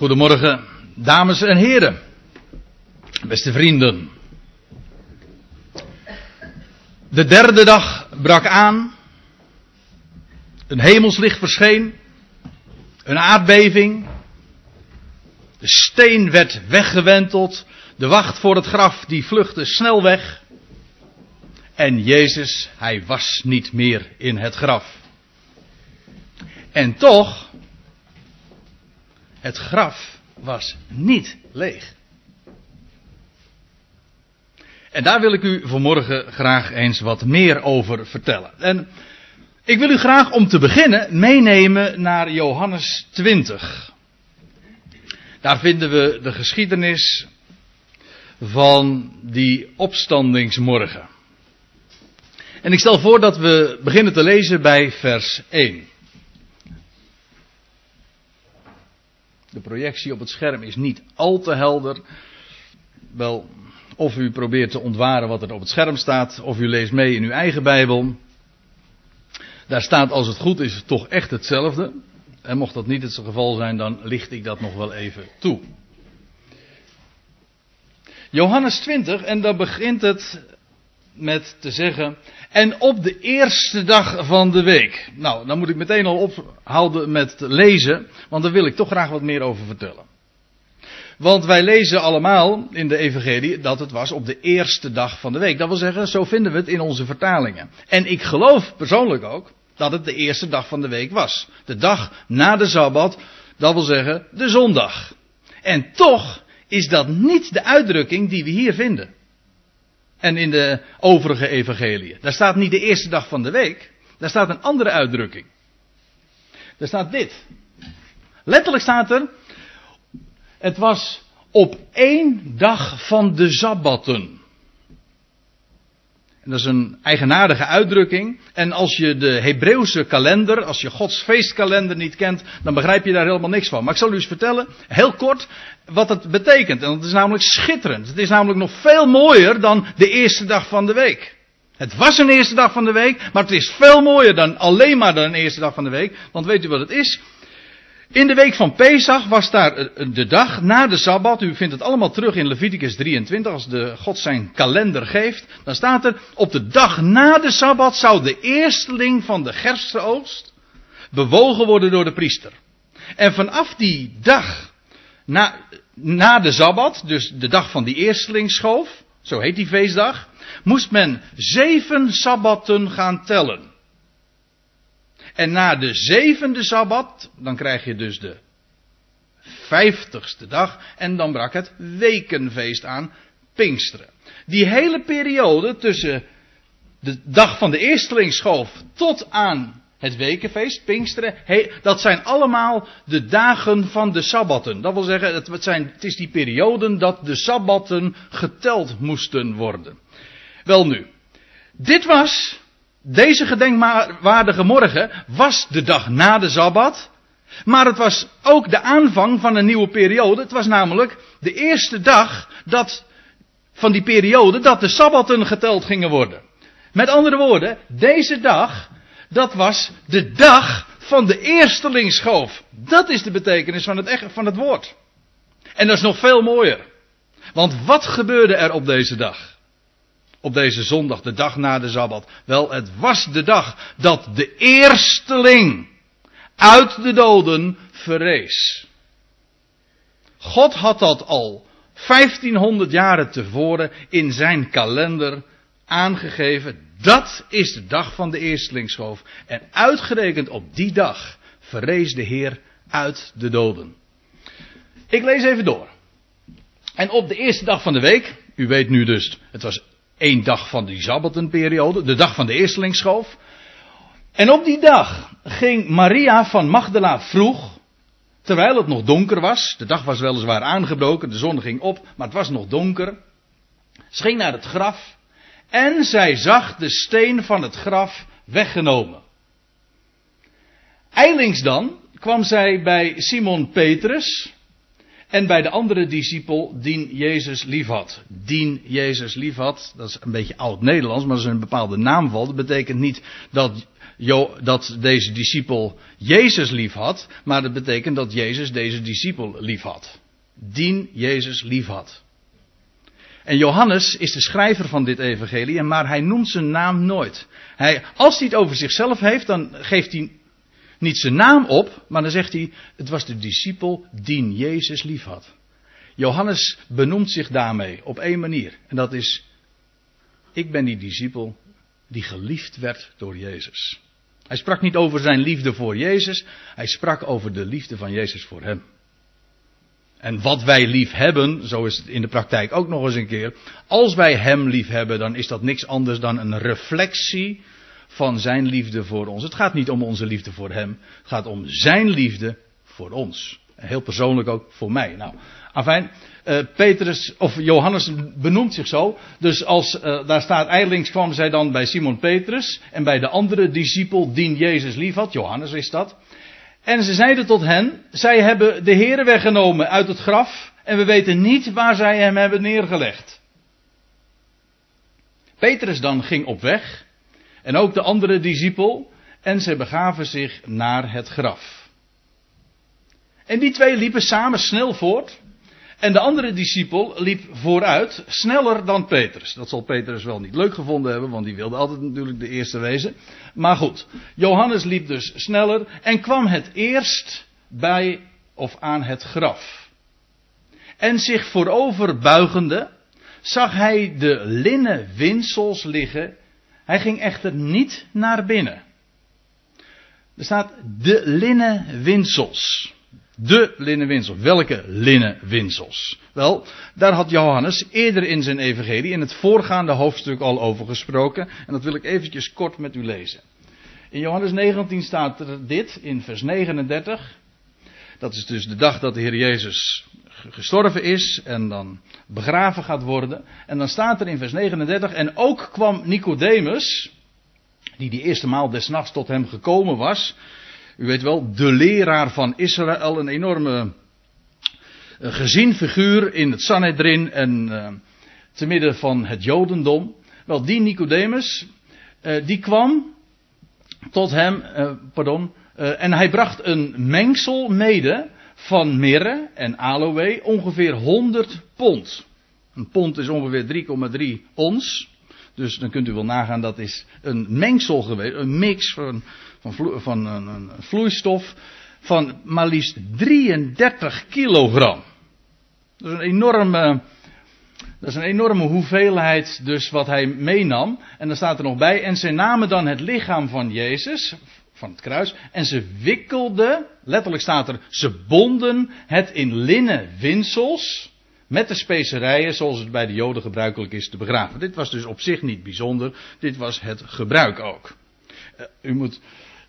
Goedemorgen, dames en heren, beste vrienden. De derde dag brak aan. Een hemelslicht verscheen. Een aardbeving. De steen werd weggewenteld. De wacht voor het graf die vluchtte snel weg. En Jezus, hij was niet meer in het graf. En toch, het graf was niet leeg. En daar wil ik u vanmorgen graag eens wat meer over vertellen. En ik wil u graag om te beginnen meenemen naar Johannes 20. Daar vinden we de geschiedenis van die opstandingsmorgen. En ik stel voor dat we beginnen te lezen bij vers 1. De projectie op het scherm is niet al te helder. Wel, of u probeert te ontwaren wat er op het scherm staat, of u leest mee in uw eigen Bijbel. Daar staat, als het goed is, toch echt hetzelfde. En mocht dat niet het geval zijn, dan licht ik dat nog wel even toe. Johannes 20, en dan begint het met te zeggen. En op de eerste dag van de week. Nou, dan moet ik meteen al ophouden met lezen, want daar wil ik toch graag wat meer over vertellen. Want wij lezen allemaal in de Evangelie dat het was op de eerste dag van de week. Dat wil zeggen, zo vinden we het in onze vertalingen. En ik geloof persoonlijk ook dat het de eerste dag van de week was. De dag na de Sabbat, dat wil zeggen de zondag. En toch is dat niet de uitdrukking die we hier vinden. En in de overige evangeliën. Daar staat niet de eerste dag van de week. Daar staat een andere uitdrukking. Daar staat dit. Letterlijk staat er. Het was op één dag van de Sabbatten. En dat is een eigenaardige uitdrukking. En als je de Hebreeuwse kalender, als je Gods feestkalender niet kent, dan begrijp je daar helemaal niks van. Maar ik zal u eens vertellen, heel kort, wat het betekent. En het is namelijk schitterend. Het is namelijk nog veel mooier dan de eerste dag van de week. Het was een eerste dag van de week, maar het is veel mooier dan alleen maar dan een eerste dag van de week. Want weet u wat het is? In de week van Pesach was daar eh, de dag na de Sabbat. U vindt het allemaal terug in Leviticus 23. Als de God zijn kalender geeft. Dan staat er op de dag na de Sabbat zou de eersteling van de gerstenoogst bewogen worden door de priester. En vanaf die dag na, na de Sabbat, dus de dag van die eerstelingsschoof, zo heet die feestdag, moest men zeven Sabbatten gaan tellen. En na de zevende sabbat, dan krijg je dus de vijftigste dag. En dan brak het wekenfeest aan, Pinksteren. Die hele periode tussen de dag van de eerstelingsschoof tot aan het wekenfeest, Pinksteren, dat zijn allemaal de dagen van de sabbatten. Dat wil zeggen, het, zijn, het is die perioden dat de sabbatten geteld moesten worden. Wel nu, dit was deze gedenkwaardige morgen was de dag na de Sabbat. Maar het was ook de aanvang van een nieuwe periode. Het was namelijk de eerste dag dat, van die periode dat de Sabbatten geteld gingen worden. Met andere woorden, deze dag, dat was de dag van de eerstelingsschoof. Dat is de betekenis van het, van het woord. En dat is nog veel mooier. Want wat gebeurde er op deze dag? Op deze zondag, de dag na de Sabbat? Wel, het was de dag dat de eersteling uit de doden verrees. God had dat al 1500 jaren tevoren in zijn kalender aangegeven. Dat is de dag van de eerstelingsschoof. En uitgerekend op die dag verrees de Heer uit de doden. Ik lees even door. En op de eerste dag van de week, u weet nu dus, het was één dag van die Sabbatenperiode, de dag van de eerstelingsschoof. En op die dag ging Maria van Magdala vroeg, terwijl het nog donker was. De dag was weliswaar aangebroken, de zon ging op, maar het was nog donker. Ze ging naar het graf en zij zag de steen van het graf weggenomen. Eilings dan kwam zij bij Simon Petrus, en bij de andere discipel, dien Jezus liefhad. Dien Jezus liefhad, dat is een beetje oud-Nederlands, maar dat is een bepaalde naamval. Dat betekent niet dat dat deze discipel Jezus lief had, maar dat betekent dat Jezus deze discipel lief had. Dien Jezus lief had. En Johannes is de schrijver van dit evangelie, maar hij noemt zijn naam nooit. Hij, als hij het over zichzelf heeft, dan geeft hij niet zijn naam op, maar dan zegt hij, het was de discipel die Jezus lief had. Johannes benoemt zich daarmee op één manier. En dat is, ik ben die discipel die geliefd werd door Jezus. Hij sprak niet over zijn liefde voor Jezus, hij sprak over de liefde van Jezus voor hem. En wat wij lief hebben, zo is het in de praktijk ook nog eens een keer. Als wij Hem lief hebben, dan is dat niks anders dan een reflectie van Zijn liefde voor ons. Het gaat niet om onze liefde voor Hem, het gaat om Zijn liefde voor ons. Heel persoonlijk ook voor mij. Nou, afijn, uh, Petrus, of Johannes benoemt zich zo. Dus als uh, daar staat, eindelijks kwam zij dan bij Simon Petrus en bij de andere discipel die Jezus lief had. Johannes is dat. En ze zeiden tot hen, zij hebben de Heere weggenomen uit het graf en we weten niet waar zij hem hebben neergelegd. Petrus dan ging op weg en ook de andere discipel en ze begaven zich naar het graf. En die twee liepen samen snel voort en de andere discipel liep vooruit, sneller dan Petrus. Dat zal Petrus wel niet leuk gevonden hebben, want die wilde altijd natuurlijk de eerste wezen. Maar goed, Johannes liep dus sneller en kwam het eerst bij of aan het graf. En zich voorover buigende, zag hij de linnen winsels liggen. Hij ging echter niet naar binnen. Er staat de linnen winsels. De linnenwinsels. Welke linnenwinsels? Wel, daar had Johannes eerder in zijn evangelie, in het voorgaande hoofdstuk al over gesproken. En dat wil ik eventjes kort met u lezen. In Johannes 19 staat er dit, in vers 39. Dat is dus de dag dat de Heer Jezus gestorven is en dan begraven gaat worden. En dan staat er in vers 39, en ook kwam Nicodemus, die die eerste maal des nachts tot hem gekomen was, u weet wel, de leraar van Israël, een enorme uh, gezien figuur in het Sanhedrin en uh, te midden van het Jodendom. Wel, die Nicodemus, uh, die kwam tot hem, pardon, en hij bracht een mengsel mede van mirre en aloe, ongeveer 100 pond. Een pond is ongeveer 3,3 ons. Dus dan kunt u wel nagaan, dat is een mengsel geweest, een mix van van, van een, een, vloeistof van maar liefst 33 kilogram. Dat is een enorme, dat is een enorme hoeveelheid dus wat hij meenam. En dan staat er nog bij, en ze namen dan het lichaam van Jezus, van het kruis, en ze wikkelden, letterlijk staat er, ze bonden het in linnen winsels, met de specerijen zoals het bij de Joden gebruikelijk is te begraven. Dit was dus op zich niet bijzonder, dit was het gebruik ook. Uh, u moet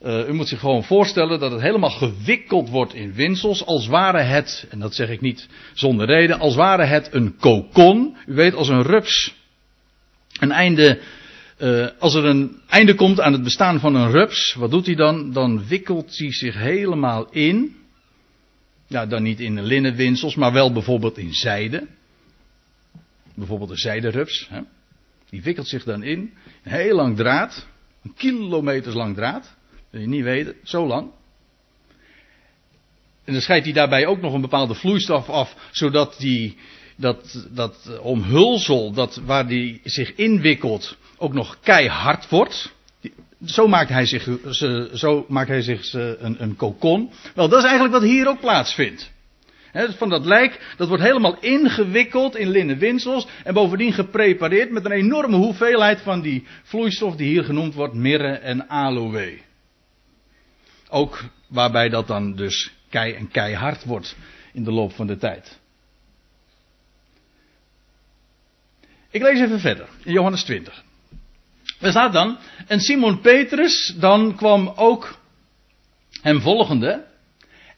uh, u moet zich gewoon voorstellen dat het helemaal gewikkeld wordt in winsels, als ware het, en dat zeg ik niet zonder reden, als ware het een kokon. U weet, als een rups een einde, uh, als er een einde komt aan het bestaan van een rups, wat doet hij dan? Dan wikkelt hij zich helemaal in. Ja, dan niet in linnen winsels, maar wel bijvoorbeeld in zijde. Bijvoorbeeld een zijderups. Hè? Die wikkelt zich dan in. Een heel lang draad. Een kilometers lang draad. Wil je niet weten, zo lang. En dan scheidt hij daarbij ook nog een bepaalde vloeistof af, zodat die, dat, dat omhulsel, dat, waar die zich inwikkelt, ook nog keihard wordt. Zo maakt hij zich, zo maakt hij zich een, een kokon. Wel, dat is eigenlijk wat hier ook plaatsvindt. van dat lijk, dat wordt helemaal ingewikkeld in linnen winsels en bovendien geprepareerd met een enorme hoeveelheid van die vloeistof die hier genoemd wordt mirre en aloe. Ook waarbij dat dan dus kei en keihard wordt in de loop van de tijd. Ik lees even verder in Johannes 20. Er staat dan, en Simon Petrus dan kwam ook hem volgende,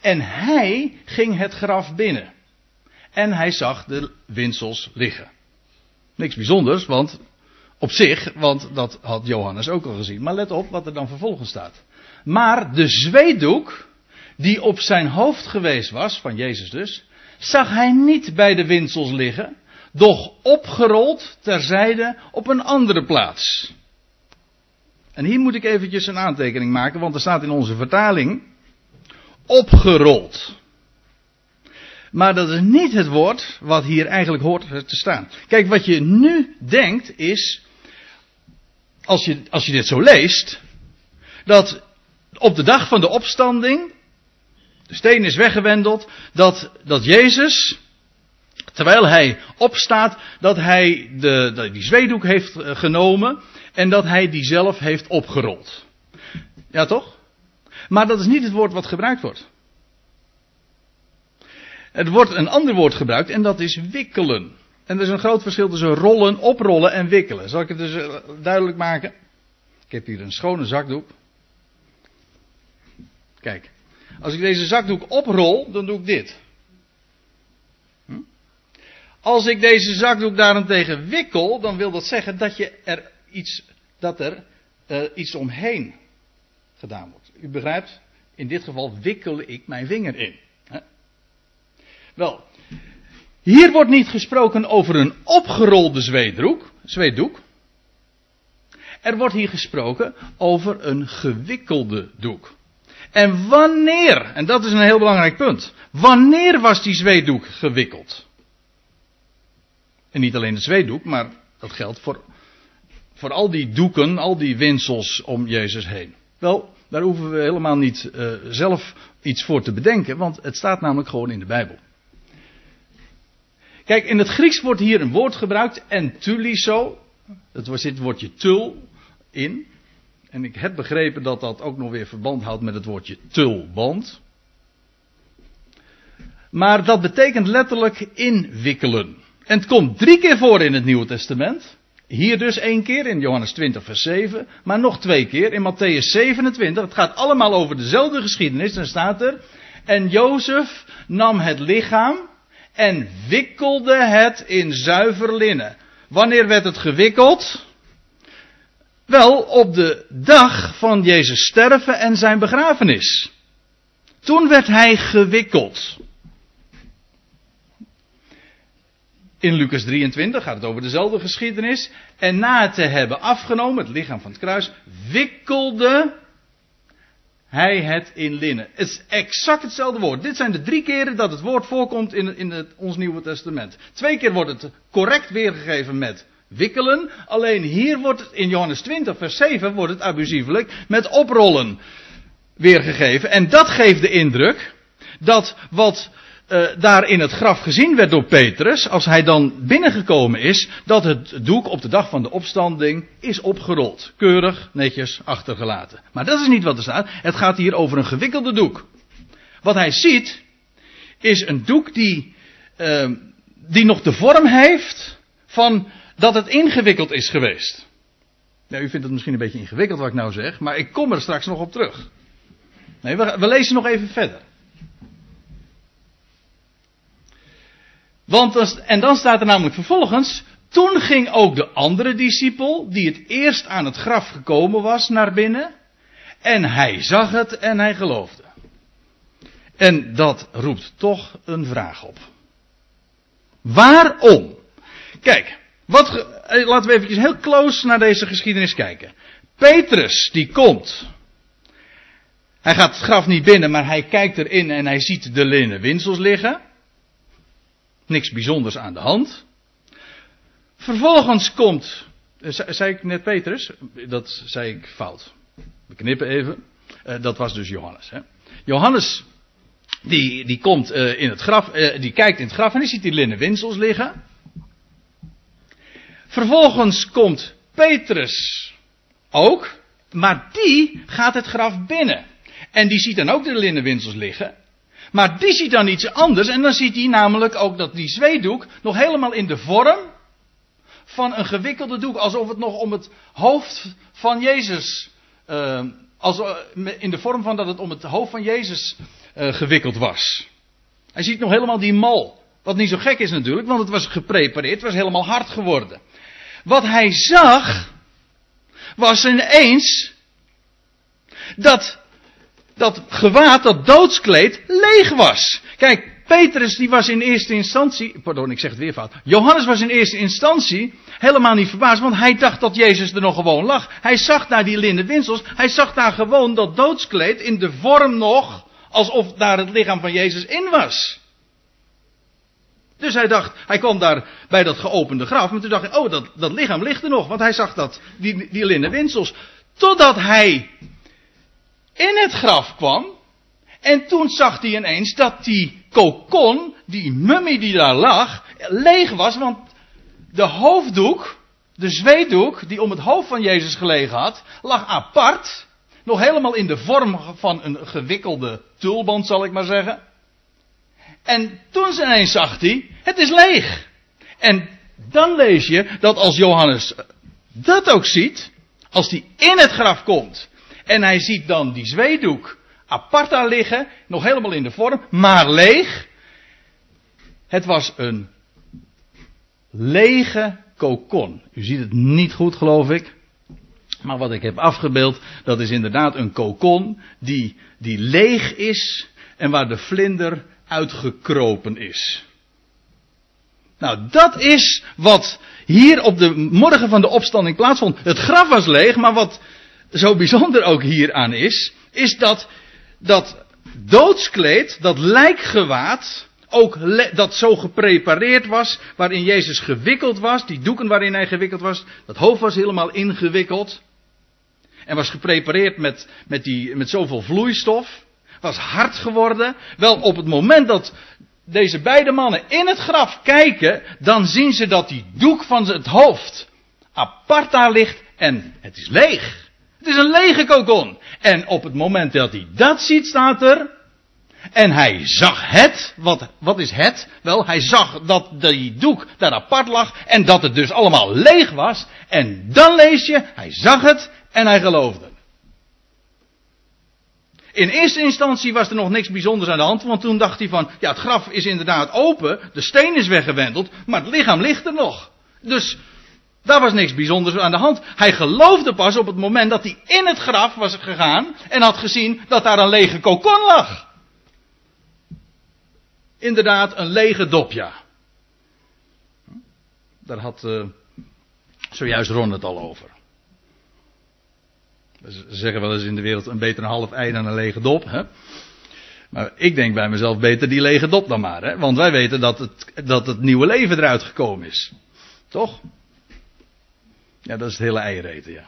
en hij ging het graf binnen. En hij zag de winsels liggen. Niks bijzonders, want op zich, want dat had Johannes ook al gezien. Maar let op wat er dan vervolgens staat. Maar de zweetdoek, die op zijn hoofd geweest was, van Jezus dus, zag hij niet bij de winsels liggen, doch opgerold terzijde op een andere plaats. En hier moet ik eventjes een aantekening maken, want er staat in onze vertaling opgerold. Maar dat is niet het woord wat hier eigenlijk hoort te staan. Kijk, wat je nu denkt is, als je, als je dit zo leest, dat op de dag van de opstanding, de steen is weggewendeld, dat, dat Jezus, terwijl hij opstaat, dat hij de, die zweedoek heeft eh, genomen en dat hij die zelf heeft opgerold. Ja toch? Maar dat is niet het woord wat gebruikt wordt. Er wordt een ander woord gebruikt en dat is wikkelen. En er is een groot verschil tussen rollen, oprollen en wikkelen. Zal ik het dus eh, duidelijk maken? Ik heb hier een schone zakdoek. Kijk, als ik deze zakdoek oprol, dan doe ik dit. Als ik deze zakdoek daarentegen wikkel, dan wil dat zeggen dat, je er iets, dat er uh, iets omheen gedaan wordt. U begrijpt, in dit geval wikkel ik mijn vinger in. Wel, hier wordt niet gesproken over een opgerolde zweetdoek, zweetdoek. Er wordt hier gesproken over een gewikkelde doek. En wanneer, en dat is een heel belangrijk punt, wanneer was die zweetdoek gewikkeld? En niet alleen de zweetdoek, maar dat geldt voor, voor al die doeken, al die winsels om Jezus heen. Wel, daar hoeven we helemaal niet uh, zelf iets voor te bedenken, want het staat namelijk gewoon in de Bijbel. Kijk, in het Grieks wordt hier een woord gebruikt, entuliso. Dat zit het woordje tul in. En ik heb begrepen dat dat ook nog weer verband houdt met het woordje tulband. Maar dat betekent letterlijk inwikkelen. En het komt drie keer voor in het Nieuwe Testament. Hier dus één keer in Johannes 20, vers 7. Maar nog twee keer in Matthäus 27. Het gaat allemaal over dezelfde geschiedenis. Dan staat er. En Jozef nam het lichaam en wikkelde het in zuiver linnen. Wanneer werd het gewikkeld? Wel, op de dag van Jezus sterven en zijn begrafenis. Toen werd hij gewikkeld. In Lucas 23 gaat het over dezelfde geschiedenis. En na het te hebben afgenomen, het lichaam van het kruis, wikkelde hij het in linnen. Het is exact hetzelfde woord. Dit zijn de drie keren dat het woord voorkomt in, in het, ons Nieuwe Testament. Twee keer wordt het correct weergegeven met wikkelen. Alleen hier wordt het in Johannes 20, vers 7 wordt het abusievelijk met oprollen weergegeven. En dat geeft de indruk dat wat uh, daar in het graf gezien werd door Petrus, als hij dan binnengekomen is, dat het doek op de dag van de opstanding is opgerold. Keurig, netjes achtergelaten. Maar dat is niet wat er staat. Het gaat hier over een gewikkelde doek. Wat hij ziet, is een doek die, uh, die nog de vorm heeft van dat het ingewikkeld is geweest. Ja, u vindt het misschien een beetje ingewikkeld wat ik nou zeg, maar ik kom er straks nog op terug. Nee, we lezen nog even verder. En dan staat er namelijk vervolgens, toen ging ook de andere discipel, die het eerst aan het graf gekomen was, naar binnen. En hij zag het en hij geloofde. En dat roept toch een vraag op. Waarom? Kijk, wat, eh, laten we even heel close naar deze geschiedenis kijken. Petrus, die komt. Hij gaat het graf niet binnen, maar hij kijkt erin en hij ziet de linnen winsels liggen. Niks bijzonders aan de hand. Vervolgens komt, eh, zei ik net Petrus? Dat zei ik fout. We knippen even. Uh, dat was dus Johannes. Hè? Johannes, die, die komt uh, in het graf, die kijkt in het graf en die ziet die linnen winsels liggen. Vervolgens komt Petrus ook, maar die gaat het graf binnen. En die ziet dan ook de linnenwinsels liggen. Maar die ziet dan iets anders en dan ziet hij namelijk ook dat die zweedoek nog helemaal in de vorm van een gewikkelde doek, alsof het nog om het hoofd van Jezus, uh, als, in de vorm van dat het om het hoofd van Jezus uh, gewikkeld was. Hij ziet nog helemaal die mal. Wat niet zo gek is natuurlijk, want het was geprepareerd, het was helemaal hard geworden. Wat hij zag, was ineens dat dat gewaad, dat doodskleed, leeg was. Kijk, Petrus die was in eerste instantie, pardon ik zeg het weer fout, Johannes was in eerste instantie helemaal niet verbaasd, want hij dacht dat Jezus er nog gewoon lag. Hij zag daar die linnen winsels, hij zag daar gewoon dat doodskleed in de vorm nog, alsof daar het lichaam van Jezus in was. Dus hij dacht, hij kwam daar bij dat geopende graf, maar toen dacht hij, oh dat, dat lichaam ligt er nog, want hij zag dat, die, die linnen winsels. Totdat hij in het graf kwam, en toen zag hij ineens dat die kokon, die mummie die daar lag, leeg was, want de hoofddoek, de zweetdoek die om het hoofd van Jezus gelegen had, lag apart. Nog helemaal in de vorm van een gewikkelde tulband, zal ik maar zeggen. En toen ineens zag hij, het is leeg. En dan lees je dat als Johannes dat ook ziet, als hij in het graf komt en hij ziet dan die zweetdoek apart daar liggen, nog helemaal in de vorm, maar leeg. Het was een lege kokon. U ziet het niet goed, geloof ik. Maar wat ik heb afgebeeld, dat is inderdaad een kokon die, die leeg is en waar de vlinder uitgekropen is. Nou, dat is wat hier op de morgen van de opstanding plaatsvond. Het graf was leeg, maar wat zo bijzonder ook hieraan is, is dat dat doodskleed, dat lijkgewaad, ook dat zo geprepareerd was, waarin Jezus gewikkeld was, die doeken waarin hij gewikkeld was, dat hoofd was helemaal ingewikkeld. En was geprepareerd met, met, die, met zoveel vloeistof. Was hard geworden. Wel, op het moment dat deze beide mannen in het graf kijken, dan zien ze dat die doek van het hoofd apart daar ligt en het is leeg. Het is een lege kokon. En op het moment dat hij dat ziet, staat er. En hij zag het. Wat, wat is het? Wel, hij zag dat die doek daar apart lag. En dat het dus allemaal leeg was. En dan lees je, hij zag het en hij geloofde. In eerste instantie was er nog niks bijzonders aan de hand, want toen dacht hij van, ja het graf is inderdaad open, de steen is weggewendeld, maar het lichaam ligt er nog. Dus daar was niks bijzonders aan de hand. Hij geloofde pas op het moment dat hij in het graf was gegaan en had gezien dat daar een lege kokon lag. Inderdaad, een lege dopja. Daar had uh, zojuist Ron het al over. Ze zeggen wel eens in de wereld een beter een half ei dan een lege dop. Hè? Maar ik denk bij mezelf beter die lege dop dan maar. Hè? Want wij weten dat het, dat het nieuwe leven eruit gekomen is. Toch? Ja, dat is het hele eiereten, ja.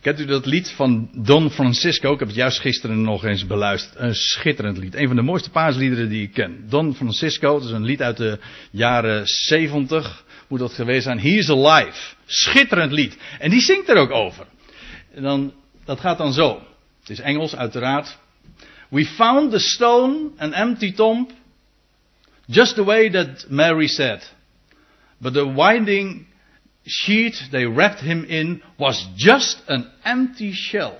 Kent u dat lied van Don Francisco? Ik heb het juist gisteren nog eens beluisterd. Een schitterend lied. Een van de mooiste paasliederen die ik ken. Don Francisco, dat is een lied uit de jaren 70. Moet dat geweest zijn. He's Alive. Schitterend lied. En die zingt er ook over. En dan, dat gaat dan zo. Het is Engels, uiteraard. We found the stone, an empty tomb, Just the way that Mary said. But the winding sheet they wrapped him in was just an empty shell.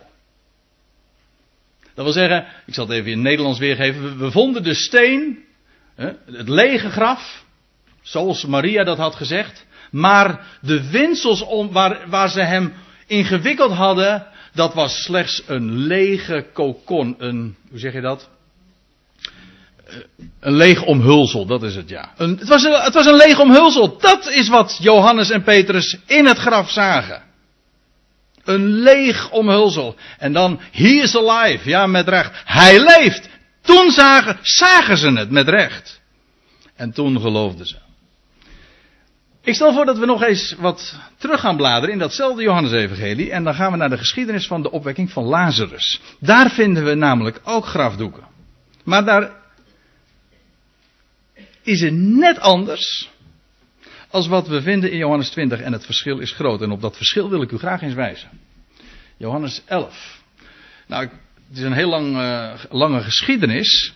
Dat wil zeggen, ik zal het even in het Nederlands weergeven. We vonden de steen, het lege graf, zoals Maria dat had gezegd. Maar de winsels waar, waar ze hem ingewikkeld hadden, dat was slechts een lege kokon. Een, hoe zeg je dat? Een leeg omhulsel, dat is het ja. Een, het, was een, het was een leeg omhulsel. Dat is wat Johannes en Petrus in het graf zagen. Een leeg omhulsel. En dan, he is alive. Ja, met recht. Hij leeft. Toen zagen, zagen ze het met recht. En toen geloofden ze. Ik stel voor dat we nog eens wat terug gaan bladeren in datzelfde Johannes-evangelie. En dan gaan we naar de geschiedenis van de opwekking van Lazarus. Daar vinden we namelijk ook grafdoeken. Maar daar is het net anders als wat we vinden in Johannes 20 en het verschil is groot. En op dat verschil wil ik u graag eens wijzen. Johannes 11. Nou, het is een heel lang, uh, lange geschiedenis.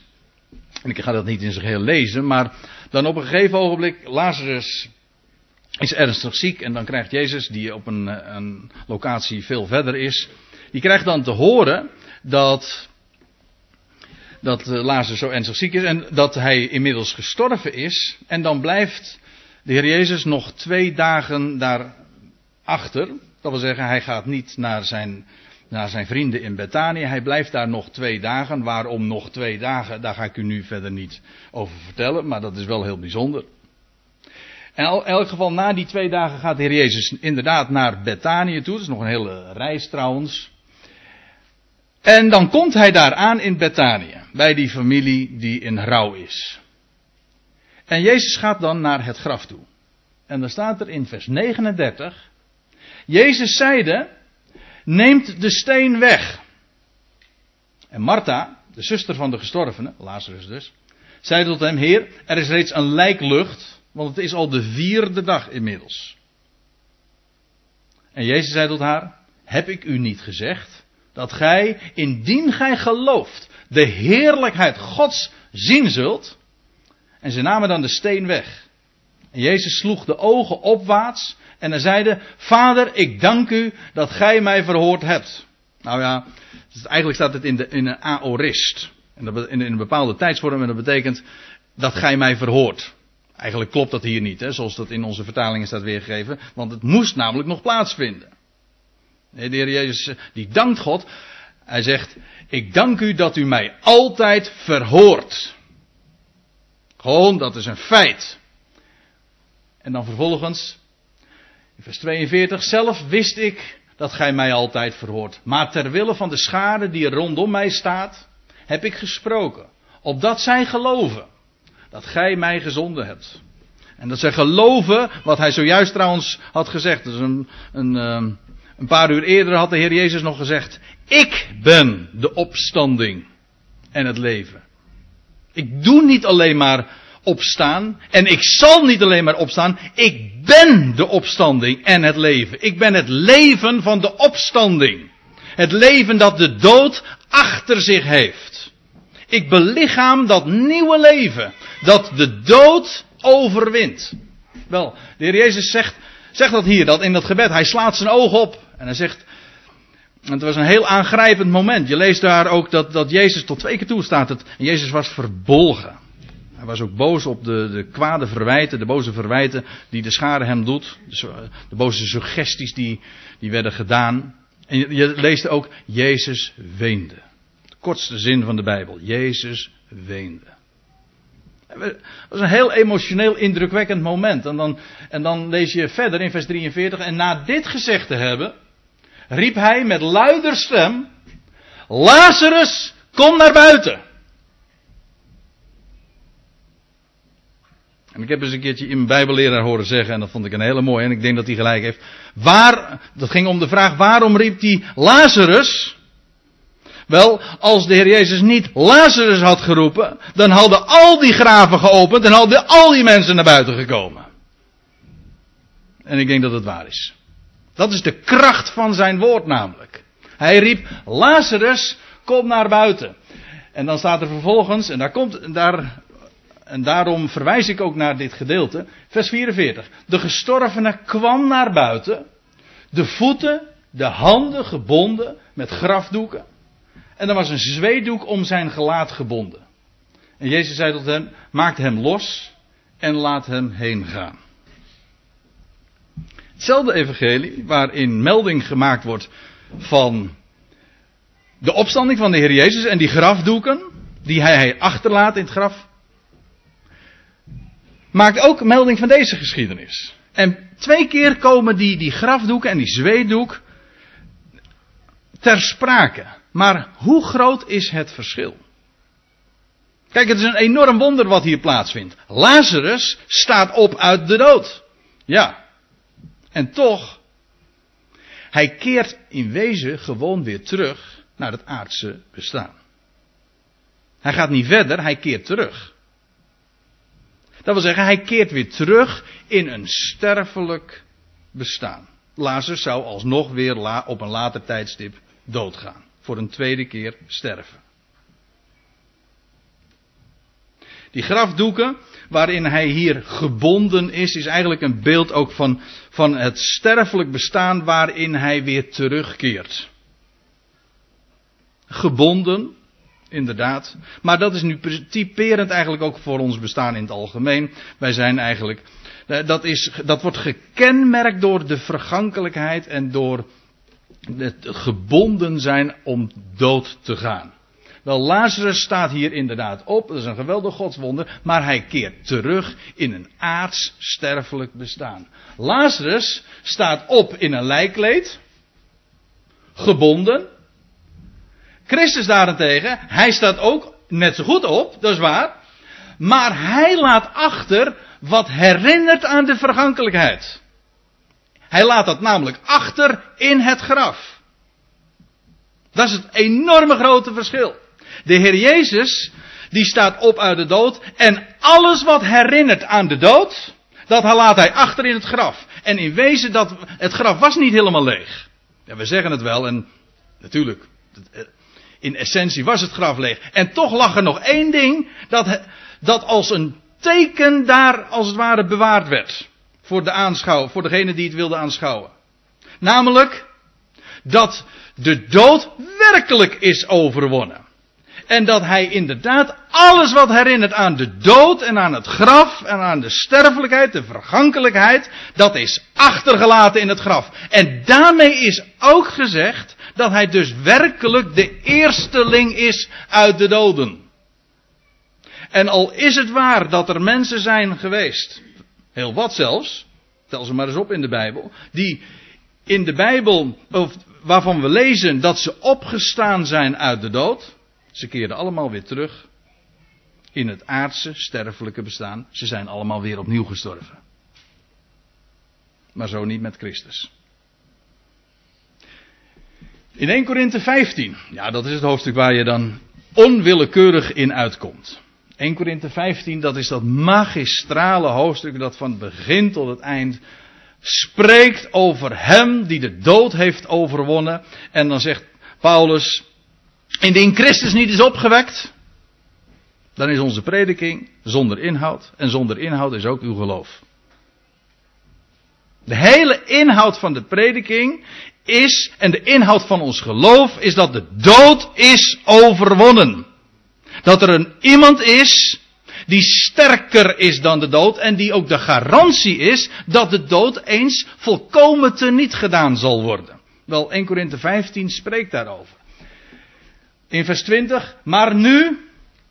En ik ga dat niet in zijn geheel lezen, maar dan op een gegeven ogenblik, Lazarus is ernstig ziek en dan krijgt Jezus, die op een, eh, een locatie veel verder is, die krijgt dan te horen dat dat eh, Lazarus zo ernstig ziek is en dat hij inmiddels gestorven is. En dan blijft de Heer Jezus nog twee dagen daarachter. Dat wil zeggen, hij gaat niet naar zijn naar zijn vrienden in Bethanië. Hij blijft daar nog twee dagen. Waarom nog twee dagen? Daar ga ik u nu verder niet over vertellen, maar dat is wel heel bijzonder. En in elk geval, na die twee dagen gaat de Heer Jezus inderdaad naar Bethanië toe. Dat is nog een hele reis trouwens. En dan komt hij daar aan in Bethanië, bij die familie die in rouw is. En Jezus gaat dan naar het graf toe. En dan staat er in vers 39. Jezus zeide, neemt de steen weg. En Martha, de zuster van de gestorvene, Lazarus dus, zei tot hem, Heer, er is reeds een lijklucht, want het is al de vierde dag inmiddels. En Jezus zei tot haar, heb ik u niet gezegd, dat gij, indien gij gelooft, de heerlijkheid Gods zien zult? En ze namen dan de steen weg. En Jezus sloeg de ogen opwaarts en hij zeide, Vader, ik dank u dat gij mij verhoord hebt. Nou ja, eigenlijk staat het in, de, in een aorist. In een bepaalde tijdsvorm en dat betekent dat gij mij verhoort. Eigenlijk klopt dat hier niet, hè, zoals dat in onze vertalingen staat weergegeven. Want het moest namelijk nog plaatsvinden. De Heer Jezus die dankt God. Hij zegt, ik dank u dat u mij altijd verhoort. Gewoon, dat is een feit. En dan vervolgens, in vers 42, zelf wist ik dat gij mij altijd verhoort. Maar ter wille van de schade die rondom mij staat, heb ik gesproken. Opdat zij geloven dat gij mij gezonden hebt. En dat zij geloven, wat hij zojuist trouwens had gezegd. Dus een, een, ehm, een paar uur eerder had de Heer Jezus nog gezegd: Ik ben de opstanding en het leven. Ik doe niet alleen maar opstaan. En ik zal niet alleen maar opstaan. Ik ben de opstanding en het leven. Ik ben het leven van de opstanding. Het leven dat de dood achter zich heeft. Ik belichaam dat nieuwe leven. Dat de dood overwint. Wel, de Heer Jezus zegt, zegt dat hier, dat in dat gebed. Hij slaat zijn oog op. En hij zegt, het was een heel aangrijpend moment. Je leest daar ook dat, dat Jezus tot twee keer toe staat. Het, Jezus was verbolgen. Hij was ook boos op de, de kwade verwijten, de boze verwijten die de schade hem doet. De, de boze suggesties die, die werden gedaan. En je, je leest ook, Jezus weende. De kortste zin van de Bijbel. Jezus weende. Het was een heel emotioneel indrukwekkend moment. En dan, en dan lees je verder in vers 43. En na dit gezegd te hebben, riep hij met luider stem: Lazarus, kom naar buiten. En ik heb eens een keertje in mijn bijbelleraar horen zeggen, en dat vond ik een hele mooie, en ik denk dat hij gelijk heeft. Waar, dat ging om de vraag, waarom riep hij Lazarus? Wel, als de Heer Jezus niet Lazarus had geroepen, dan hadden al die graven geopend en hadden al die mensen naar buiten gekomen. En ik denk dat het waar is. Dat is de kracht van zijn woord namelijk. Hij riep, Lazarus, kom naar buiten. En dan staat er vervolgens, en daar komt, daar, en daarom verwijs ik ook naar dit gedeelte, vers 44. De gestorvene kwam naar buiten, de voeten, de handen gebonden met grafdoeken. En er was een zweedoek om zijn gelaat gebonden. En Jezus zei tot hem, maak hem los en laat hem heen gaan. Hetzelfde evangelie waarin melding gemaakt wordt van de opstanding van de Heer Jezus en die grafdoeken die hij achterlaat in het graf. Maakt ook melding van deze geschiedenis. En twee keer komen die, die grafdoeken en die zweedoek ter sprake. Maar hoe groot is het verschil? Kijk, het is een enorm wonder wat hier plaatsvindt. Lazarus staat op uit de dood. Ja. En toch, hij keert in wezen gewoon weer terug naar het aardse bestaan. Hij gaat niet verder, hij keert terug. Dat wil zeggen, hij keert weer terug in een sterfelijk bestaan. Lazarus zou alsnog weer op een later tijdstip doodgaan. Voor een tweede keer sterven. Die grafdoeken waarin hij hier gebonden is, is eigenlijk een beeld ook van, van het sterfelijk bestaan waarin hij weer terugkeert. Gebonden, inderdaad. Maar dat is nu typerend eigenlijk ook voor ons bestaan in het algemeen. Wij zijn eigenlijk, dat, is, dat wordt gekenmerkt door de vergankelijkheid en door gebonden zijn om dood te gaan. Wel, Lazarus staat hier inderdaad op, dat is een geweldig godswonder, maar hij keert terug in een aards sterfelijk bestaan. Lazarus staat op in een lijkkleed, gebonden. Christus daarentegen, hij staat ook net zo goed op, dat is waar, maar hij laat achter wat herinnert aan de vergankelijkheid. Hij laat dat namelijk achter in het graf. Dat is het enorme grote verschil. De Heer Jezus, die staat op uit de dood en alles wat herinnert aan de dood, dat laat hij achter in het graf. En in wezen, dat, het graf was niet helemaal leeg. Ja, we zeggen het wel en natuurlijk, in essentie was het graf leeg. En toch lag er nog één ding dat, dat als een teken daar als het ware bewaard werd. Voor de aanschouw, voor degene die het wilde aanschouwen. Namelijk dat de dood werkelijk is overwonnen. En dat hij inderdaad alles wat herinnert aan de dood en aan het graf en aan de sterfelijkheid, de vergankelijkheid, dat is achtergelaten in het graf. En daarmee is ook gezegd dat hij dus werkelijk de eersteling is uit de doden. En al is het waar dat er mensen zijn geweest, heel wat zelfs, tel ze maar eens op in de Bijbel, die in de Bijbel, of waarvan we lezen dat ze opgestaan zijn uit de dood, ze keerden allemaal weer terug in het aardse, sterfelijke bestaan. Ze zijn allemaal weer opnieuw gestorven. Maar zo niet met Christus. In 1 Korinthe 15, ja dat is het hoofdstuk waar je dan onwillekeurig in uitkomt. 1 Korinthe 15, dat is dat magistrale hoofdstuk dat van het begin tot het eind spreekt over hem die de dood heeft overwonnen. En dan zegt Paulus, indien Christus niet is opgewekt, dan is onze prediking zonder inhoud. En zonder inhoud is ook uw geloof. De hele inhoud van de prediking is, en de inhoud van ons geloof, is dat de dood is overwonnen. Dat er een iemand is die sterker is dan de dood en die ook de garantie is dat de dood eens volkomen teniet gedaan zal worden. Wel, 1 Korinthe 15 spreekt daarover. In vers 20, maar nu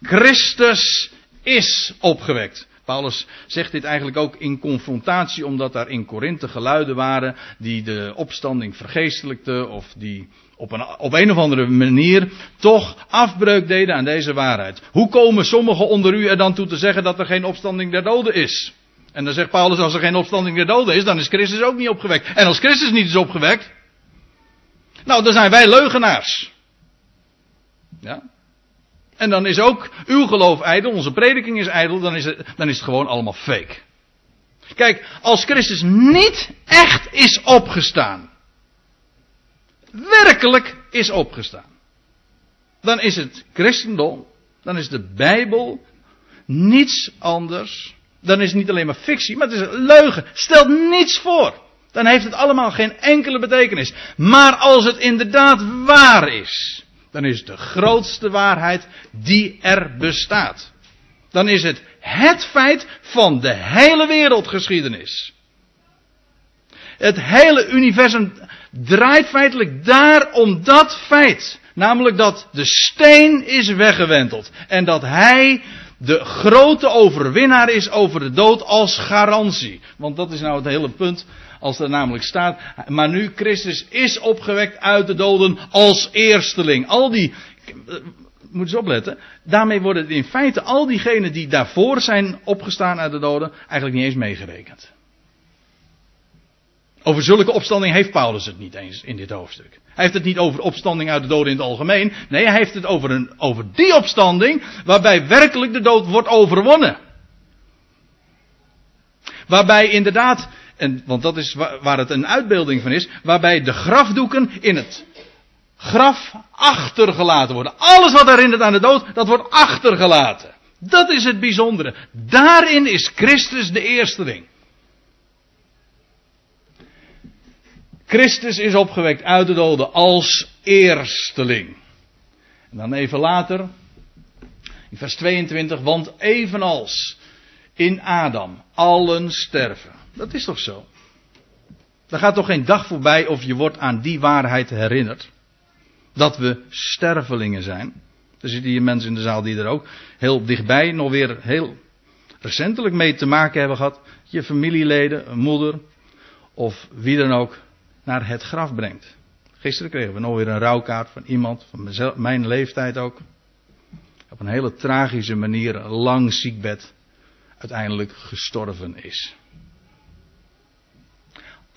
Christus is opgewekt. Paulus zegt dit eigenlijk ook in confrontatie, omdat daar in Korinthe geluiden waren die de opstanding vergeestelijkten of die op een, op een of andere manier toch afbreuk deden aan deze waarheid. Hoe komen sommigen onder u er dan toe te zeggen dat er geen opstanding der doden is? En dan zegt Paulus, als er geen opstanding der doden is, dan is Christus ook niet opgewekt. En als Christus niet is opgewekt, nou, dan zijn wij leugenaars. Ja? En dan is ook uw geloof ijdel, onze prediking is ijdel, dan is het, dan is het gewoon allemaal fake. Kijk, als Christus niet echt is opgestaan, werkelijk is opgestaan, dan is het christendom, dan is de Bijbel niets anders. Dan is het niet alleen maar fictie, maar het is een leugen. Stelt niets voor. Dan heeft het allemaal geen enkele betekenis. Maar als het inderdaad waar is, dan is het de grootste waarheid die er bestaat. Dan is het het feit van de hele wereldgeschiedenis. Het hele universum draait feitelijk daar om dat feit. Namelijk dat de steen is weggewenteld. En dat hij de grote overwinnaar is over de dood als garantie. Want dat is nou het hele punt als er namelijk staat, maar nu Christus is opgewekt uit de doden als eersteling. Al die, eh, moet eens opletten, daarmee worden in feite al diegenen die daarvoor zijn opgestaan uit de doden eigenlijk niet eens meegerekend. Over zulke opstanding heeft Paulus het niet eens in dit hoofdstuk. Hij heeft het niet over opstanding uit de doden in het algemeen. Nee, hij heeft het over, een, over die opstanding waarbij werkelijk de dood wordt overwonnen. Waarbij inderdaad en, want dat is waar het een uitbeelding van is, waarbij de grafdoeken in het graf achtergelaten worden. Alles wat herinnert aan de dood, dat wordt achtergelaten. Dat is het bijzondere. Daarin is Christus de eersteling. Christus is opgewekt uit de doden als eersteling. En dan even later, in vers 22, want evenals in Adam allen sterven. Dat is toch zo? Er gaat toch geen dag voorbij of je wordt aan die waarheid herinnerd. Dat we stervelingen zijn. Er zitten hier mensen in de zaal die er ook heel dichtbij nog weer heel recentelijk mee te maken hebben gehad. Je familieleden, een moeder of wie dan ook naar het graf brengt. Gisteren kregen we nog weer een rouwkaart van iemand van mijn leeftijd ook. Op een hele tragische manier, een lang ziekbed, uiteindelijk gestorven is.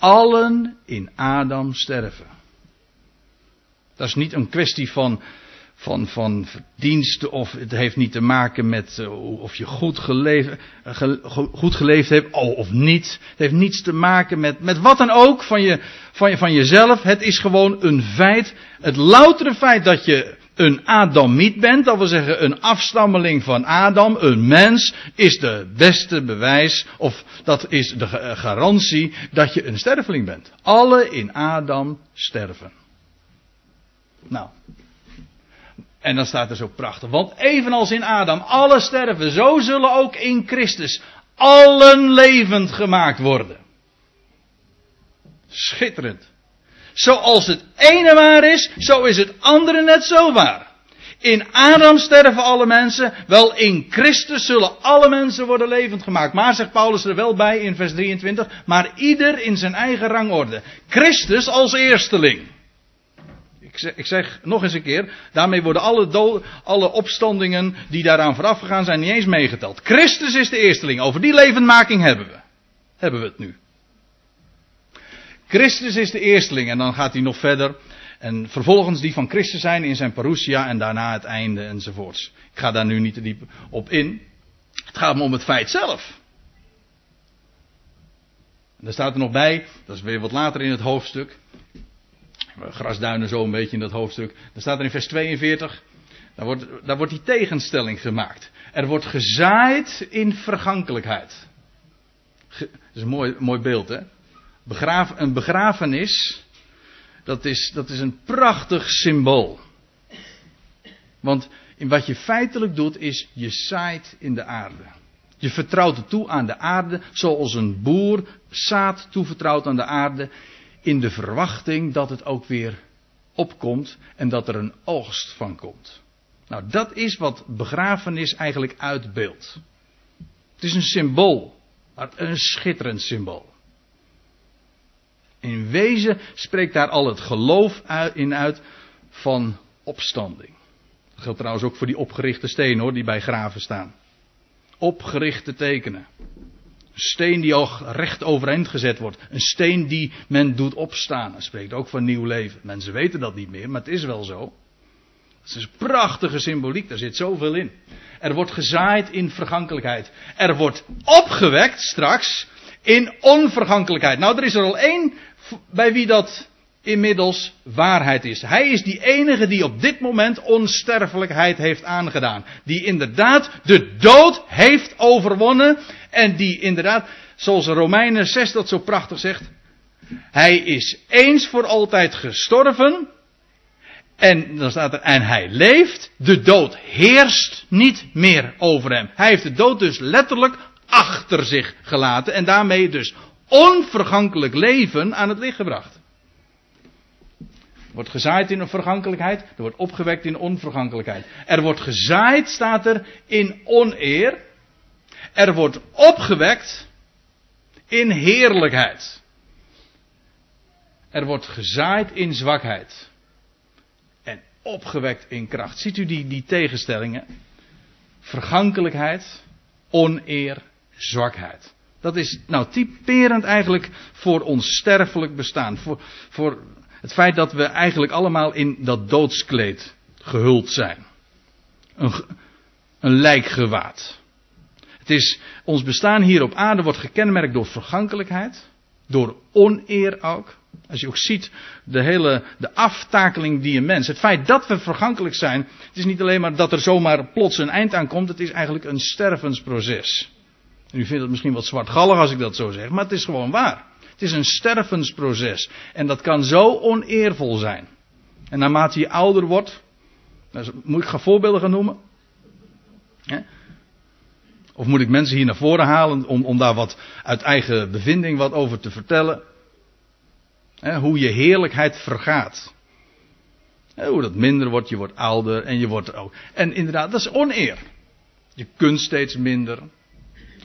Allen in Adam sterven. Dat is niet een kwestie van, van, van verdiensten of het heeft niet te maken met uh, of je goed geleefd, uh, goed geleefd hebt of niet. Het heeft niets te maken met, met wat dan ook van, je, van, je, van jezelf. Het is gewoon een feit. Het loutere feit dat je een Adamiet bent, dat wil zeggen een afstammeling van Adam, een mens, is de beste bewijs, of dat is de garantie dat je een sterveling bent. Alle in Adam sterven. Nou. En dan staat er zo prachtig. Want evenals in Adam alle sterven, zo zullen ook in Christus allen levend gemaakt worden. Schitterend. Zoals het ene waar is, zo is het andere net zo waar. In Adam sterven alle mensen, wel in Christus zullen alle mensen worden levend gemaakt. Maar zegt Paulus er wel bij in vers 23, maar ieder in zijn eigen rangorde. Christus als eersteling. Ik zeg, ik zeg, nog eens een keer, daarmee worden alle, alle opstandingen die daaraan vooraf gegaan zijn niet eens meegeteld. Christus is de eersteling. Over die levendmaking hebben we. Hebben we het nu. Christus is de eersteling en dan gaat hij nog verder. En vervolgens die van Christus zijn in zijn parousia en daarna het einde enzovoorts. Ik ga daar nu niet te diep op in. Het gaat me om het feit zelf. En daar staat er nog bij, dat is weer wat later in het hoofdstuk. Grasduinen zo een beetje in dat hoofdstuk. Dan staat er in vers 42, daar wordt, daar wordt die tegenstelling gemaakt. Er wordt gezaaid in vergankelijkheid. dat is een mooi, mooi beeld, hè? Een begrafenis, dat is, dat is een prachtig symbool. Want in wat je feitelijk doet, is je zaait in de aarde. Je vertrouwt het toe aan de aarde, zoals een boer zaad toevertrouwt aan de aarde, in de verwachting dat het ook weer opkomt en dat er een oogst van komt. Nou, dat is wat begrafenis eigenlijk uitbeeldt. Het is een symbool, maar een schitterend symbool. In wezen spreekt daar al het geloof in uit van opstanding. Dat geldt trouwens ook voor die opgerichte stenen hoor, die bij graven staan. Opgerichte tekenen. Een steen die al recht overeind gezet wordt. Een steen die men doet opstaan. Dat spreekt ook van nieuw leven. Mensen weten dat niet meer, maar het is wel zo. Het is een prachtige symboliek, daar zit zoveel in. Er wordt gezaaid in vergankelijkheid. Er wordt opgewekt straks in onvergankelijkheid. Nou, er is er al één bij wie dat inmiddels waarheid is. Hij is die enige die op dit moment onsterfelijkheid heeft aangedaan. Die inderdaad de dood heeft overwonnen. En die inderdaad, zoals Romeinen 6 dat zo prachtig zegt. Hij is eens voor altijd gestorven. En dan staat er, en hij leeft. De dood heerst niet meer over hem. Hij heeft de dood dus letterlijk achter zich gelaten. En daarmee dus onvergankelijk leven aan het licht gebracht. Wordt gezaaid in een vergankelijkheid, er wordt opgewekt in onvergankelijkheid. Er wordt gezaaid, staat er, in oneer. Er wordt opgewekt in heerlijkheid. Er wordt gezaaid in zwakheid. En opgewekt in kracht. Ziet u die, die tegenstellingen? Vergankelijkheid, oneer, zwakheid. Dat is nou typerend eigenlijk voor ons sterfelijk bestaan. Voor, voor het feit dat we eigenlijk allemaal in dat doodskleed gehuld zijn. Een, een lijkgewaad. Het is, ons bestaan hier op aarde wordt gekenmerkt door vergankelijkheid. Door oneer ook. Als je ook ziet, de hele de aftakeling die een mens. Het feit dat we vergankelijk zijn. Het is niet alleen maar dat er zomaar plots een eind aan komt. Het is eigenlijk een stervensproces. U vindt het misschien wat zwartgallig als ik dat zo zeg, maar het is gewoon waar. Het is een stervensproces. En dat kan zo oneervol zijn. En naarmate je ouder wordt, moet ik gaan voorbeelden gaan noemen? Of moet ik mensen hier naar voren halen om, om daar wat uit eigen bevinding wat over te vertellen? hoe je heerlijkheid vergaat. hoe dat minder wordt, je wordt ouder en je wordt ook. En inderdaad, dat is oneer. Je kunt steeds minder.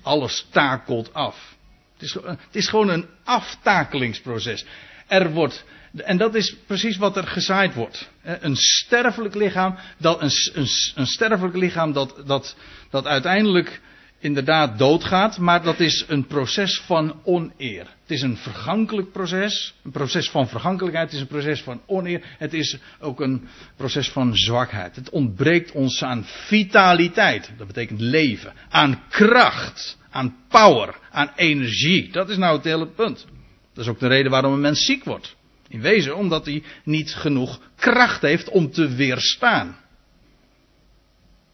Alles takelt af. Het is, het is gewoon een aftakelingsproces. Er wordt, en dat is precies wat er gezaaid wordt. Een sterfelijk lichaam, dat, een, een, een sterfelijk lichaam dat, dat, dat uiteindelijk inderdaad doodgaat, maar dat is een proces van oneer. Het is een vergankelijk proces, een proces van vergankelijkheid, het is een proces van oneer, het is ook een proces van zwakheid. Het ontbreekt ons aan vitaliteit, dat betekent leven, aan kracht, aan power, aan energie. Dat is nou het hele punt. Dat is ook de reden waarom een mens ziek wordt. In wezen omdat hij niet genoeg kracht heeft om te weerstaan.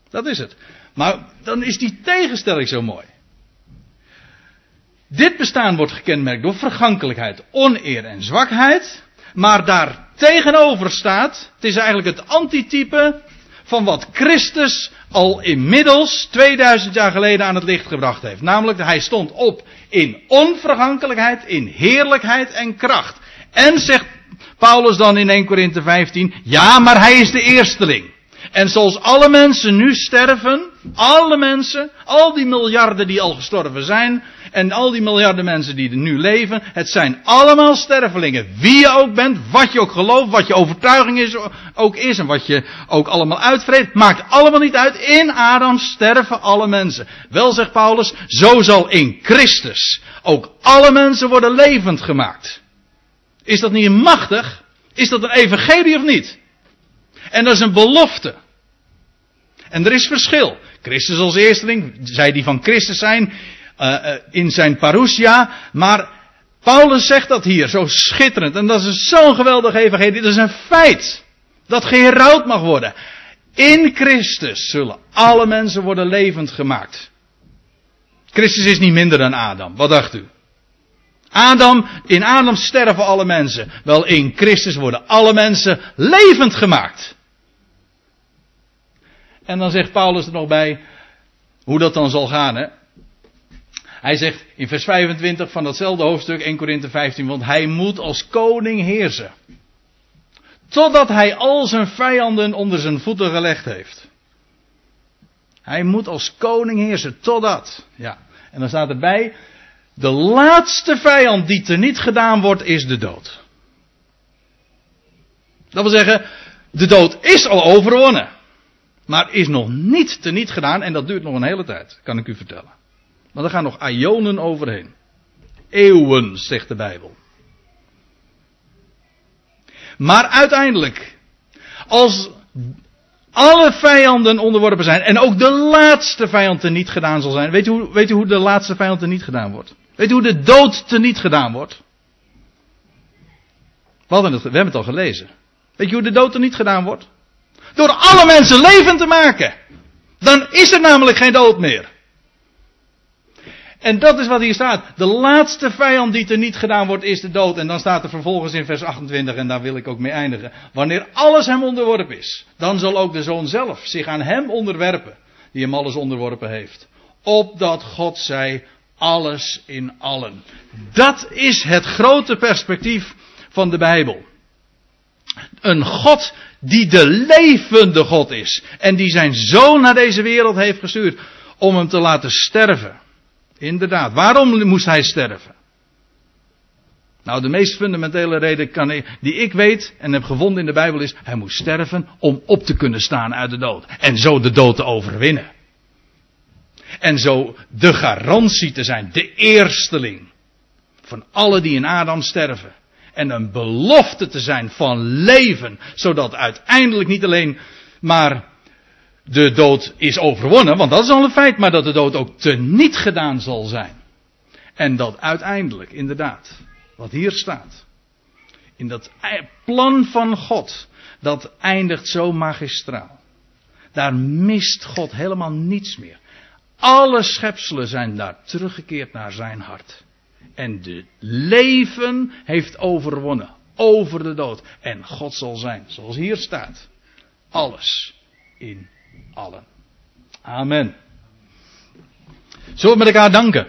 Dat is het. Maar dan is die tegenstelling zo mooi. Dit bestaan wordt gekenmerkt door vergankelijkheid, oneer en zwakheid. Maar daar tegenover staat, het is eigenlijk het antitype van wat Christus al inmiddels 2000 jaar geleden aan het licht gebracht heeft. Namelijk, hij stond op in onvergankelijkheid, in heerlijkheid en kracht. En zegt Paulus dan in 1 Korinthe 15, ja, maar hij is de eersteling. En zoals alle mensen nu sterven, alle mensen, al die miljarden die al gestorven zijn, en al die miljarden mensen die er nu leven, het zijn allemaal stervelingen. Wie je ook bent, wat je ook gelooft, wat je overtuiging is, ook is, en wat je ook allemaal uitvreet, maakt allemaal niet uit. In Adam sterven alle mensen. Wel zegt Paulus, zo zal in Christus ook alle mensen worden levend gemaakt. Is dat niet machtig? Is dat een evangelie of niet? En dat is een belofte. En er is verschil. Christus als eersteling, zij die van Christus zijn, uh, in zijn parousia. Maar Paulus zegt dat hier zo schitterend. En dat is zo'n geweldige evangelie. Dat is een feit. Dat geherouwd mag worden. In Christus zullen alle mensen worden levend gemaakt. Christus is niet minder dan Adam. Wat dacht u? Adam, in Adam sterven alle mensen. Wel in Christus worden alle mensen levend gemaakt. En dan zegt Paulus er nog bij hoe dat dan zal gaan. Hè? Hij zegt in vers 25 van datzelfde hoofdstuk 1 Korinthe 15, want hij moet als koning heersen. Totdat hij al zijn vijanden onder zijn voeten gelegd heeft. Hij moet als koning heersen, totdat. Ja. En dan staat erbij, de laatste vijand die teniet gedaan wordt, is de dood. Dat wil zeggen, de dood is al overwonnen. Maar is nog niet teniet gedaan en dat duurt nog een hele tijd, kan ik u vertellen. Maar er gaan nog aionen overheen. Eeuwen, zegt de Bijbel. Maar uiteindelijk, als alle vijanden onderworpen zijn en ook de laatste vijand teniet gedaan zal zijn. Weet u, hoe, weet u hoe de laatste vijand teniet gedaan wordt? Weet u hoe de dood teniet gedaan wordt? We, we hebben het al gelezen. Weet je hoe de dood er niet gedaan wordt? Door alle mensen levend te maken. Dan is er namelijk geen dood meer. En dat is wat hier staat. De laatste vijand die er niet gedaan wordt is de dood. En dan staat er vervolgens in vers 28, en daar wil ik ook mee eindigen. Wanneer alles hem onderworpen is, dan zal ook de zoon zelf zich aan hem onderwerpen, die hem alles onderworpen heeft. Opdat God zij alles in allen. Dat is het grote perspectief van de Bijbel. Een God die de levende God is. En die zijn zoon naar deze wereld heeft gestuurd om hem te laten sterven. Inderdaad. Waarom moest hij sterven? Nou, de meest fundamentele reden die ik weet en heb gevonden in de Bijbel is, hij moest sterven om op te kunnen staan uit de dood. En zo de dood te overwinnen. En zo de garantie te zijn, de eersteling van alle die in Adam sterven en een belofte te zijn van leven, zodat uiteindelijk niet alleen maar de dood is overwonnen, want dat is al een feit, maar dat de dood ook teniet gedaan zal zijn. En dat uiteindelijk, inderdaad, wat hier staat, in dat plan van God, dat eindigt zo magistraal. Daar mist God helemaal niets meer. Alle schepselen zijn daar teruggekeerd naar zijn hart. En de leven heeft overwonnen. Over de dood. En God zal zijn, zoals hier staat. Alles in allen. Amen. Zullen we met elkaar danken?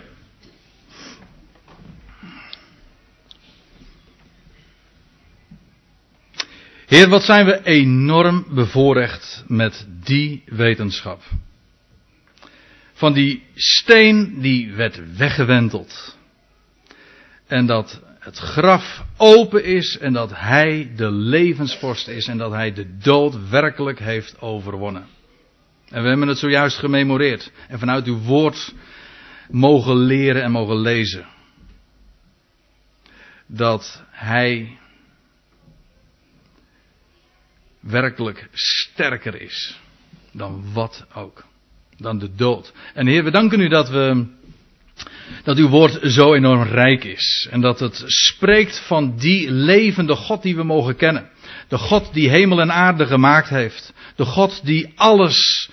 Heer, wat zijn we enorm bevoorrecht met die wetenschap. Van die steen die werd weggewenteld. En dat het graf open is en dat hij de levensvorst is en dat hij de dood werkelijk heeft overwonnen. En we hebben het zojuist gememoreerd en vanuit uw woord mogen leren en mogen lezen. Dat hij werkelijk sterker is dan wat ook. Dan de dood. En Heer, we danken u dat we dat uw woord zo enorm rijk is. En dat het spreekt van die levende God die we mogen kennen. De God die hemel en aarde gemaakt heeft. De God die alles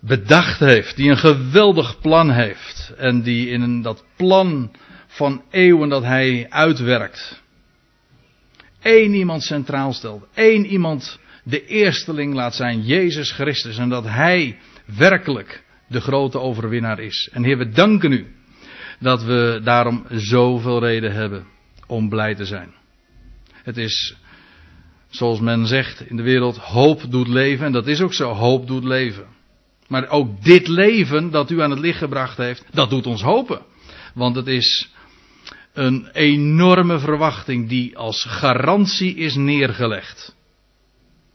bedacht heeft. Die een geweldig plan heeft. En die in dat plan van eeuwen dat hij uitwerkt. Eén iemand centraal stelt. Eén iemand de eersteling laat zijn. Jezus Christus. En dat hij werkelijk de grote overwinnaar is. En Heer, we danken u dat we daarom zoveel reden hebben om blij te zijn. Het is, zoals men zegt in de wereld, hoop doet leven. En dat is ook zo, hoop doet leven. Maar ook dit leven dat u aan het licht gebracht heeft, dat doet ons hopen. Want het is een enorme verwachting die als garantie is neergelegd.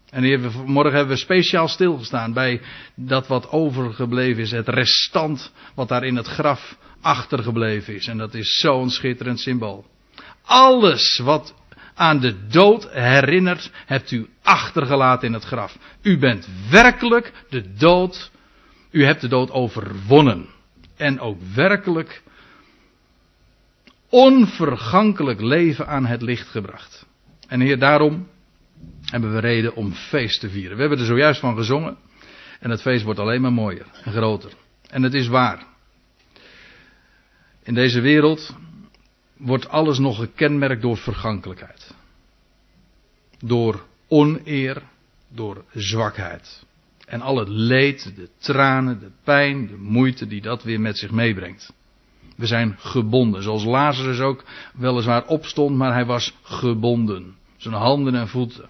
En morgen hebben we speciaal stilgestaan bij dat wat overgebleven is, het restant wat daar in het graf achtergebleven is. En dat is zo'n schitterend symbool. Alles wat aan de dood herinnert, hebt u achtergelaten in het graf. U bent werkelijk de dood, u hebt de dood overwonnen. En ook werkelijk onvergankelijk leven aan het licht gebracht. En Heer, daarom hebben we reden om feest te vieren. We hebben er zojuist van gezongen. En het feest wordt alleen maar mooier en groter. En het is waar. In deze wereld wordt alles nog gekenmerkt door vergankelijkheid. Door oneer, door zwakheid. En al het leed, de tranen, de pijn, de moeite die dat weer met zich meebrengt. We zijn gebonden, zoals Lazarus ook weliswaar opstond, maar hij was gebonden. Zijn handen en voeten.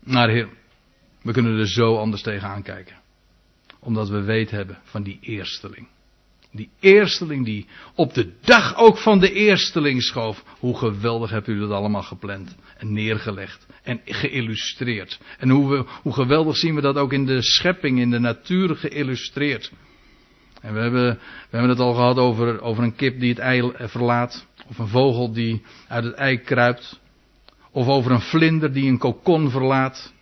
Maar Heer, we kunnen er zo anders tegenaan kijken. Omdat we weet hebben van die eersteling. Die eersteling die op de dag ook van de eersteling schoof. Hoe geweldig hebt u dat allemaal gepland en neergelegd en geïllustreerd. En hoe, we, hoe geweldig zien we dat ook in de schepping, in de natuur geïllustreerd. En we hebben, we hebben het al gehad over, over een kip die het ei verlaat. Of een vogel die uit het ei kruipt. Of over een vlinder die een kokon verlaat.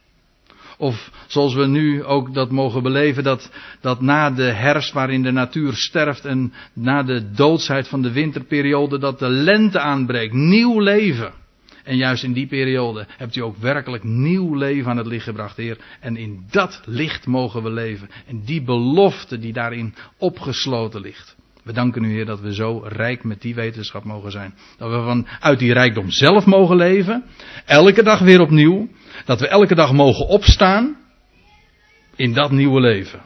Of zoals we nu ook dat mogen beleven, dat, dat na de herfst waarin de natuur sterft en na de doodsheid van de winterperiode, dat de lente aanbreekt. Nieuw leven. En juist in die periode hebt u ook werkelijk nieuw leven aan het licht gebracht, Heer. En in dat licht mogen we leven. En die belofte die daarin opgesloten ligt. We danken u, Heer, dat we zo rijk met die wetenschap mogen zijn. Dat we vanuit die rijkdom zelf mogen leven. Elke dag weer opnieuw. Dat we elke dag mogen opstaan. In dat nieuwe leven.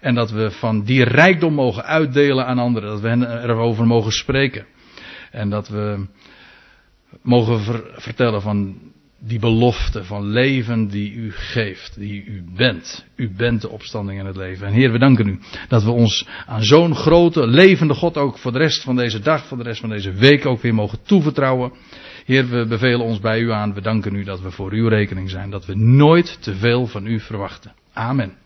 En dat we van die rijkdom mogen uitdelen aan anderen. Dat we hen erover mogen spreken. En dat we mogen vertellen van die belofte van leven die u geeft, die u bent. U bent de opstanding en het leven. En Heer, we danken u dat we ons aan zo'n grote, levende God ook voor de rest van deze dag, voor de rest van deze week ook weer mogen toevertrouwen. Heer, we bevelen ons bij u aan. We danken u dat we voor uw rekening zijn, dat we nooit te veel van u verwachten. Amen.